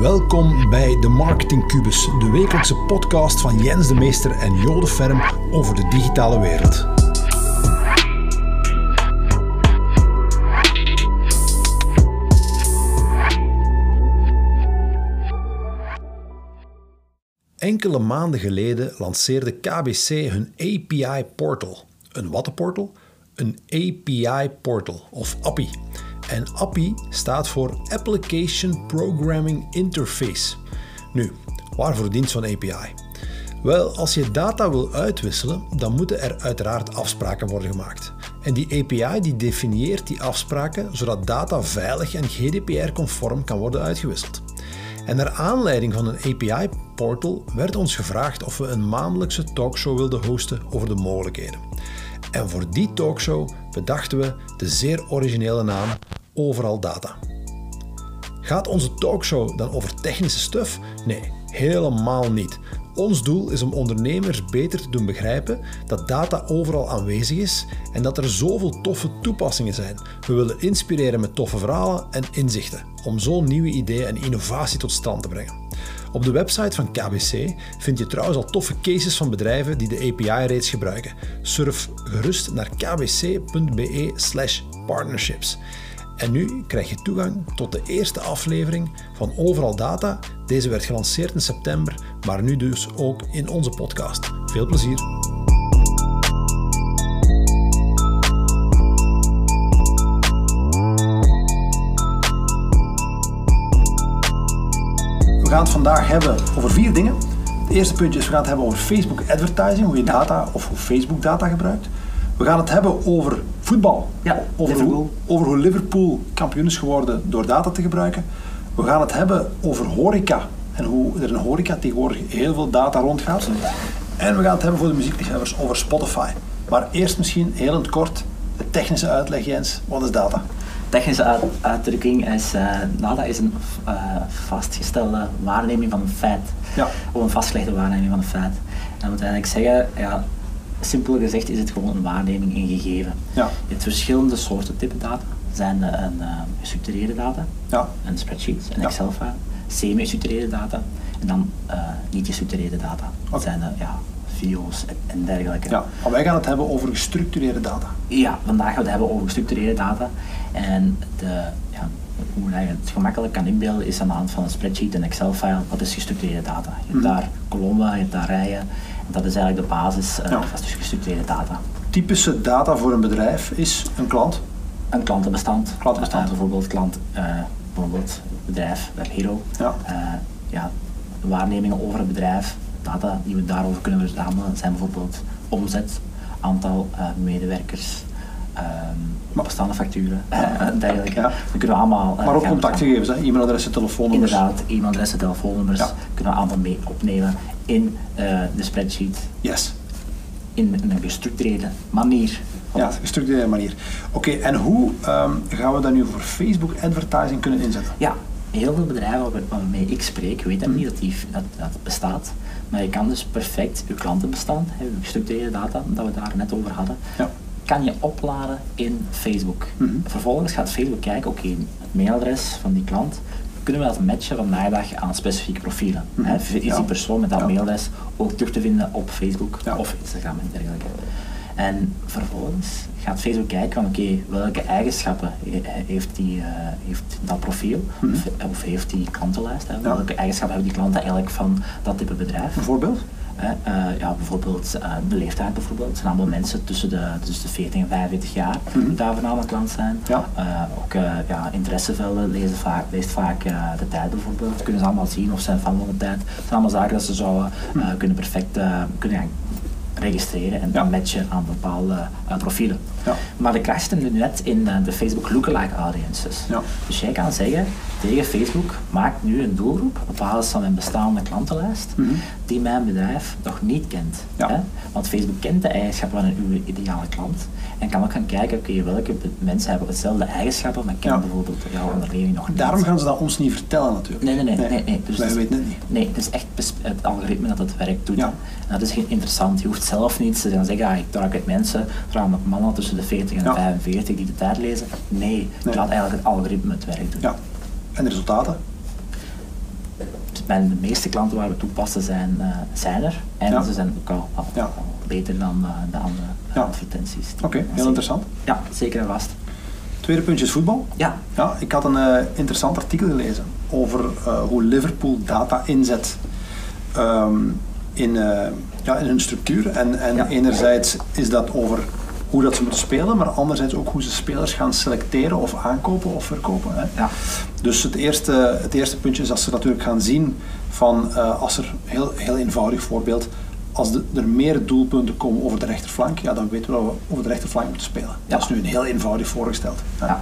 Welkom bij de Marketing Cubus, de wekelijkse podcast van Jens de Meester en Jode Ferm over de digitale wereld. Enkele maanden geleden lanceerde KBC hun API Portal. Een wattenportal? Een API Portal of API. En API staat voor Application Programming Interface. Nu, waarvoor dient zo'n API? Wel, als je data wil uitwisselen, dan moeten er uiteraard afspraken worden gemaakt. En die API die definieert die afspraken zodat data veilig en GDPR-conform kan worden uitgewisseld. En naar aanleiding van een API-portal werd ons gevraagd of we een maandelijkse talkshow wilden hosten over de mogelijkheden. En voor die talkshow bedachten we de zeer originele naam Overal Data. Gaat onze talkshow dan over technische stuff? Nee, helemaal niet. Ons doel is om ondernemers beter te doen begrijpen dat data overal aanwezig is en dat er zoveel toffe toepassingen zijn. We willen inspireren met toffe verhalen en inzichten om zo nieuwe ideeën en innovatie tot stand te brengen. Op de website van KBC vind je trouwens al toffe cases van bedrijven die de API reeds gebruiken. Surf gerust naar kbc.be/partnerships. En nu krijg je toegang tot de eerste aflevering van Overal Data. Deze werd gelanceerd in september, maar nu dus ook in onze podcast. Veel plezier! We gaan het vandaag hebben over vier dingen. Het eerste puntje is we gaan het hebben over Facebook advertising, hoe je data of hoe Facebook data gebruikt. We gaan het hebben over voetbal. Ja, over, hoe, Liverpool. over hoe Liverpool kampioen is geworden door data te gebruiken. We gaan het hebben over horeca en hoe er in horeca tegenwoordig heel veel data rondgaat. En we gaan het hebben voor de muziekliefhebbers over Spotify. Maar eerst misschien heel in het kort de technische uitleg, Jens. Wat is data? Technische uit- uitdrukking is, eh data is een eh, vastgestelde waarneming van een feit. Ja. Of een vastgelegde waarneming van een feit. En dat wil eigenlijk zeggen, ja, simpel gezegd is het gewoon een waarneming, een gegeven. Ja. Je hebt verschillende soorten type data. Zijn eh, een eh, gestructureerde data, Ja. een spreadsheet, een Ja. Excel-file, semi-gestructureerde data en dan eh, niet-gestructureerde data. Dat zijn eh, ja, video's en, en dergelijke. ja. Maar wij gaan het hebben over gestructureerde data. Ja, vandaag gaan we het hebben over gestructureerde data. En de, ja, hoe je het gemakkelijk kan inbeelden is aan de hand van een spreadsheet, een Excel-file, wat is gestructureerde data. Je hebt Mhm. daar kolommen, je hebt daar rijen. En dat is eigenlijk de basis, Ja. is dus gestructureerde data. Typische data voor een bedrijf is een klant. Een klantenbestand. Klantenbestand. Eh, bijvoorbeeld klant, eh, bijvoorbeeld bedrijf, WebHero. Ja. Ja, waarnemingen over het bedrijf, data die we daarover kunnen verzamelen, zijn bijvoorbeeld omzet, aantal medewerkers, Maar- bestaande facturen, en dergelijke. Ja. Dat kunnen we allemaal... eh, Maar ook contactgegevens, hè? e-mailadressen, telefoonnummers. Inderdaad, e-mailadressen, telefoonnummers, Ja. kunnen we allemaal mee opnemen in eh, de spreadsheet, Yes. in een gestructureerde manier. Ja, gestructureerde manier. Oké, en hoe ehm, gaan we dat nu voor Facebook advertising kunnen inzetten? Ja, heel veel bedrijven waar- waarmee ik spreek weten niet dat, die, dat dat bestaat. Maar je kan dus perfect je klantenbestand, je gestructureerde data, dat we daar net over hadden, Ja. Kan je opladen in Facebook. Mhm. Vervolgens gaat Facebook kijken, oké, het mailadres van die klant, kunnen we dat matchen vandaag aan specifieke profielen? Mhm. Is Ja. die persoon met dat Ja. mailadres ook terug te vinden op Facebook Ja. of Instagram en dergelijke? En vervolgens gaat Facebook kijken van oké, welke eigenschappen he- heeft, die, eh, heeft dat profiel Mhm. of, of heeft die klantenlijst? Hè? Welke eigenschappen hebben die klanten eigenlijk van dat type bedrijf? Een voorbeeld? Eh, ja, bijvoorbeeld eh, de leeftijd bijvoorbeeld. Het zijn allemaal mensen tussen de, tussen de 40 en 45 jaar Mhm. die daar voornamelijk klant zijn. Ja. Eh, ook ja, interessevelden, lezen vaak, leest vaak de tijd bijvoorbeeld. Kunnen ze allemaal zien of zijn van de tijd. Het zijn allemaal zaken dat ze zouden eh, kunnen perfect kunnen registreren en Mhm. Ja. matchen aan bepaalde profielen. Ja. Maar de nu net in eh, de Facebook lookalike audiences. Ja. Dus jij kan zeggen tegen Facebook, maak nu een doelgroep op basis van mijn bestaande klantenlijst Mhm. die mijn bedrijf nog niet kent. Hè? Want Facebook kent de eigenschappen van uw ideale klant en kan ook gaan kijken, oké, welke mensen hebben hetzelfde eigenschappen, maar kennen bijvoorbeeld jouw onderneming nog niet. Daarom gaan ze dat ons niet vertellen natuurlijk. Nee, nee, nee. nee, nee. Dus wij weten het niet. Nee, het is echt het algoritme dat het werk doet. En dat is interessant. Je hoeft zelf niet te gaan zeggen, ah, ik target mensen, vooral met mannen tussen de 40 en de Ja. 45 die de tijd lezen. Nee, Nee. je laat eigenlijk het algoritme het werk doen. Ja. En de resultaten? de meeste klanten waar we toepassen zijn, uh, zijn er. En Ja. ze zijn ook al, al- Ja. al beter dan eh, de andere eh, Ja. advertenties. Oké, heel interessant. Ja, zeker en vast. Tweede puntje is voetbal. Ja, Ja, ik had een eh, interessant artikel gelezen over eh, hoe Liverpool data inzet ehm, in, eh, ja, in hun structuur. En, en enerzijds is dat over hoe dat ze moeten spelen, maar anderzijds ook hoe ze spelers gaan selecteren of aankopen of verkopen. Hè. ja, Dus het eerste, het eerste puntje is dat ze natuurlijk gaan zien van eh, als er, heel, heel eenvoudig voorbeeld, als de- er meer doelpunten komen over de rechterflank, ja, dan weten we dat we over de rechterflank moeten spelen. Ja. Dat is nu een heel eenvoudig voorgesteld. hè. Ja.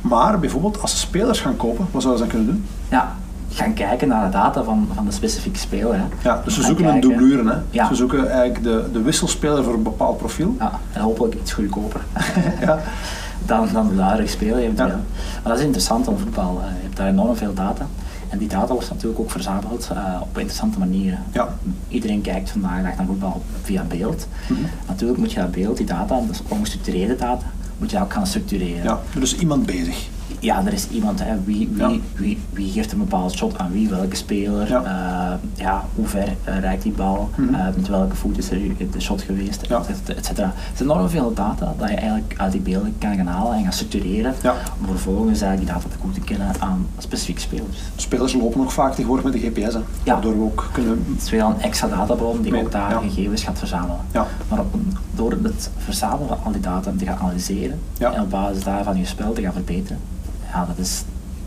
Maar bijvoorbeeld als ze spelers gaan kopen, wat zouden ze dan kunnen doen? ja. Gaan kijken naar de data van, van de specifieke speler. Hè. Ja, dus ze Gaan zoeken een doublure. Hè. Ja. Ze zoeken eigenlijk de, de wisselspeler voor een bepaald profiel. Ja, en hopelijk iets goedkoper. Ja. dan, dan de huidige speler eventueel. Ja. Maar dat is interessant aan voetbal. Eh, Je hebt daar enorm veel data. En die data wordt natuurlijk ook verzameld eh, op interessante manieren. Ja. Iedereen kijkt vandaag de dag naar voetbal via beeld. Mhm. Natuurlijk moet je dat beeld, die data, dat is ongestructureerde data, moet je ook gaan structureren. Ja, er is iemand bezig. Ja, er is iemand, hè, wie, wie, Ja. wie, wie geeft een bepaald shot aan wie, welke speler, Ja. ja, ja hoe ver eh, reikt die bal, Mhm. eh, met welke voet is er de shot geweest, Ja. et, et cetera. Er is enorm veel data dat je eigenlijk uit die beelden kan gaan halen en gaan structureren, om vervolgens eigenlijk die data te goed te kennen aan specifieke spelers. Spelers lopen ook vaak tegenwoordig met de GPS, hè, waardoor we ook kunnen... Het is weer een extra databron die Nee, ook daar gegevens gaat verzamelen. Maar op, door het verzamelen van al die data te gaan analyseren en op basis daarvan je spel te gaan verbeteren, ja, dat is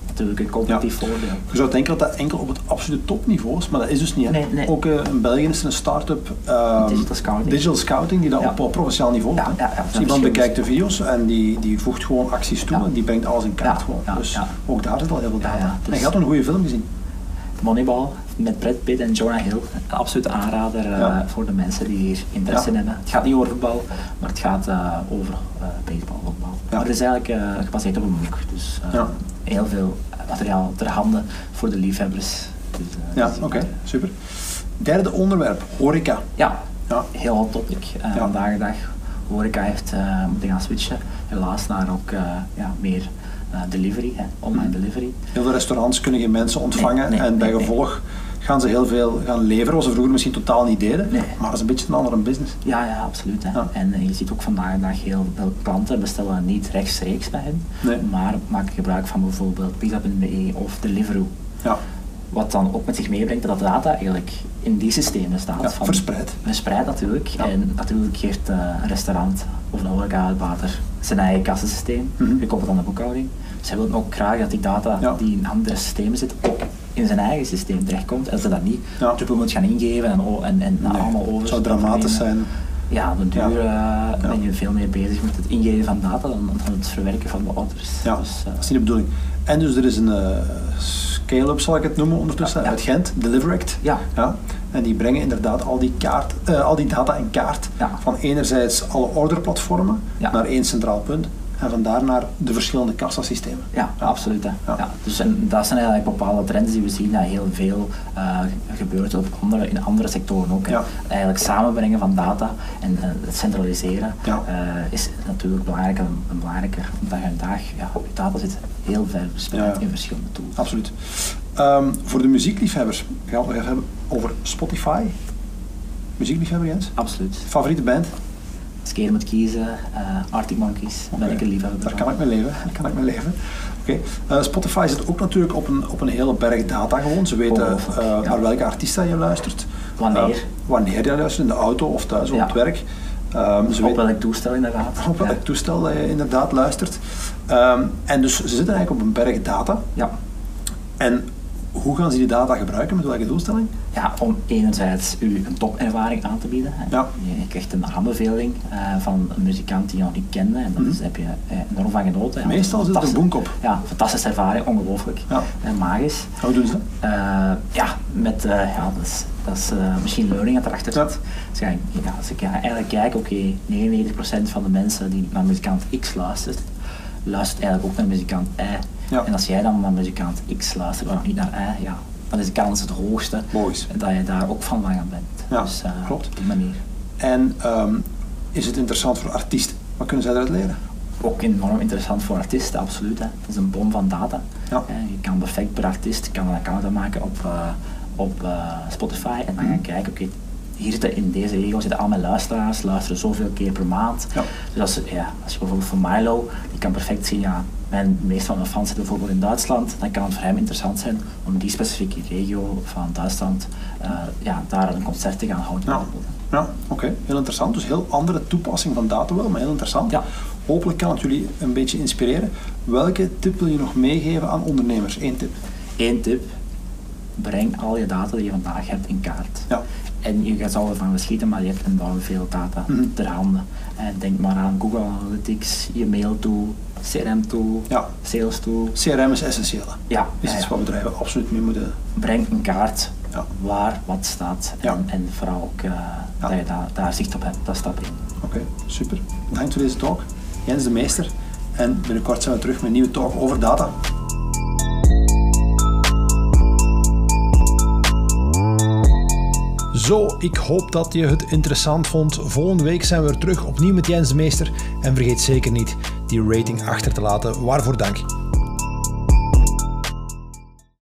natuurlijk een competitief voordeel. Je zou denken dat dat enkel op het absolute topniveau is, maar dat is dus niet. Nee, nee. Ook eh, in België is er een start-up ehm, Digital scouting. digital scouting die dat Ja. op, provinciaal niveau doet. dus iemand bekijkt de video's en die, die voegt gewoon acties toe en die brengt alles in kaart gewoon. dus ook daar zit al heel veel data. En je had een goede film gezien. Moneyball met Brad Pitt en Jonah Hill. Een absolute aanrader eh, Ja. voor de mensen die hier interesse in Ja. hebben. Het gaat niet over voetbal, maar het gaat eh, over eh baseball, voetbal. Ja. Maar het is eigenlijk gebaseerd op een boek. Dus heel veel materiaal ter handen voor de liefhebbers. Dus, Ja, dus- oké, super. Derde onderwerp, horeca. Ja, Ja. heel hot topic. Vandaag de dag, horeca heeft moeten gaan switchen. Helaas naar ook ja, meer delivery, hè, online delivery. Heel veel restaurants kunnen geen mensen ontvangen nee, en bij gevolg gaan ze heel veel gaan leveren wat ze vroeger misschien totaal niet deden. Nee. Maar dat is een beetje een andere business. Ja, ja, absoluut. Hè. Ja. En eh, je ziet ook vandaag dag heel veel klanten bestellen niet rechtstreeks bij hen, Nee. maar maken gebruik van bijvoorbeeld pizza.be of Deliveroo. Ja, Wat dan ook met zich meebrengt dat de data eigenlijk in die systemen staat. ja van- verspreid. Verspreid natuurlijk. En natuurlijk heeft eh, een restaurant of een horeca-uitbater zijn eigen kassensysteem, Mhm. gekoppeld aan de boekhouding. Zij willen ook graag dat die data Ja. die in andere systemen zit, ook in zijn eigen systeem terechtkomt. En dat ze dat niet Ja. dubbel moet gaan ingeven en, en, en Nee, allemaal over. Het zou dramatisch zijn. Ja, op den duur eh, Ja. ben je veel meer bezig met het ingeven van data dan, dan het verwerken van de orders. Ja, Dus, eh, dat is niet de bedoeling. En dus er is een eh, scale-up, zal ik het noemen ondertussen, uit Gent, Deliveract. ja, Ja, en die brengen inderdaad al die, kaart, eh, al die data in kaart. Ja. Van enerzijds alle orderplatformen naar één centraal punt. En van daar naar de verschillende kassasystemen. ja, absoluut. Hè. Ja. Ja. Dus en dat zijn eigenlijk bepaalde trends die we zien, dat heel veel eh, gebeurt op andere, in andere sectoren ook. Ja. Eigenlijk samenbrengen van data en het centraliseren Ja. eh, is natuurlijk belangrijker en belangrijker dag en dag. Ja, je data zit heel ver verspreid Ja, ja. in verschillende tools. Absoluut. Ehm, voor de muziekliefhebbers, gaan we het nog even hebben over Spotify. Muziekliefhebber Jens? Absoluut. Favoriete band? Hier moet kiezen, eh, Arctic Monkeys, ben Oké, ik een liefhebber Daar kan ik mee leven. Daar kan ik mee leven. Oké. Spotify zit ook natuurlijk op een, op een hele berg data gewoon. Ze weten ja. naar welke artiest dat je luistert. Wanneer. Eh, wanneer je luistert, in de auto of thuis of op het werk. Ehm, ze Op welk toestel inderdaad. op welk Ja. toestel je inderdaad luistert. Ehm, en dus ze zitten eigenlijk op een berg data. Ja. En hoe gaan ze die data gebruiken? Met welke doelstelling? ja, om enerzijds u een topervaring aan te bieden. Ja. Je krijgt een aanbeveling eh, van een muzikant die je nog niet kende en daar Mhm. heb je eh, enorm van genoten. Meestal zit er een fantastisch- boomkop. Ja, fantastische ervaring, ongelooflijk. Ja. En magisch. Hoe doen ze dat? Eh, ja, met, eh, ja, dat is, dat is eh, machine learning dat erachter Ja. zit. Dus ja, ja, als ik eigenlijk kijk, oké, 99% van de mensen die naar muzikant X luistert, luistert eigenlijk ook naar muzikant Y. Ja. En als jij dan naar muzikant X luistert, maar nog niet naar Y, ja, dan is de kans het hoogste dat je daar ook van langer bent. Ja, dus, eh, klopt. Op die manier. En ehm, is het interessant voor artiesten? Wat kunnen zij eruit leren? Ook enorm interessant voor artiesten, absoluut. Hè. Het is een bom van data. Ja. Eh, Je kan perfect per artiest kan een account maken op, eh, op uh, Spotify en dan gaan kijken, oké, hier zitten in deze regio zitten al mijn luisteraars, luisteren zoveel keer per maand. Ja. Dus als, ja, als je bijvoorbeeld van Milo, die kan perfect zien, ja, mijn meeste van mijn fans zitten bijvoorbeeld in Duitsland, dan kan het voor hem interessant zijn om die specifieke regio van Duitsland, uh, ja, daar een concert te gaan houden. Ja, ja oké, heel interessant. Dus heel andere toepassing van data wel, maar heel interessant. Ja. Hopelijk kan het jullie een beetje inspireren. Welke tip wil je nog meegeven aan ondernemers? Eén tip. Eén tip. Breng al je data die je vandaag hebt in kaart. Ja. En je zal ervan verschieten, maar je hebt enorm veel data mm ter handen. En denk maar aan Google Analytics, je mail tool, CRM tool, ja. sales tool. CRM is essentieel. Ja. Is iets wat bedrijven absoluut mee moeten. Breng een kaart ja. waar wat staat en, en vooral ook uh, dat je daar, daar zicht op hebt. Dat stap in. Oké, super. Bedankt voor deze talk. Jens de Meester. En binnenkort zijn we terug met een nieuwe talk over data. Zo, ik hoop dat je het interessant vond. Volgende week zijn we er terug opnieuw met Jens Meester. En vergeet zeker niet die rating achter te laten. Waarvoor dank.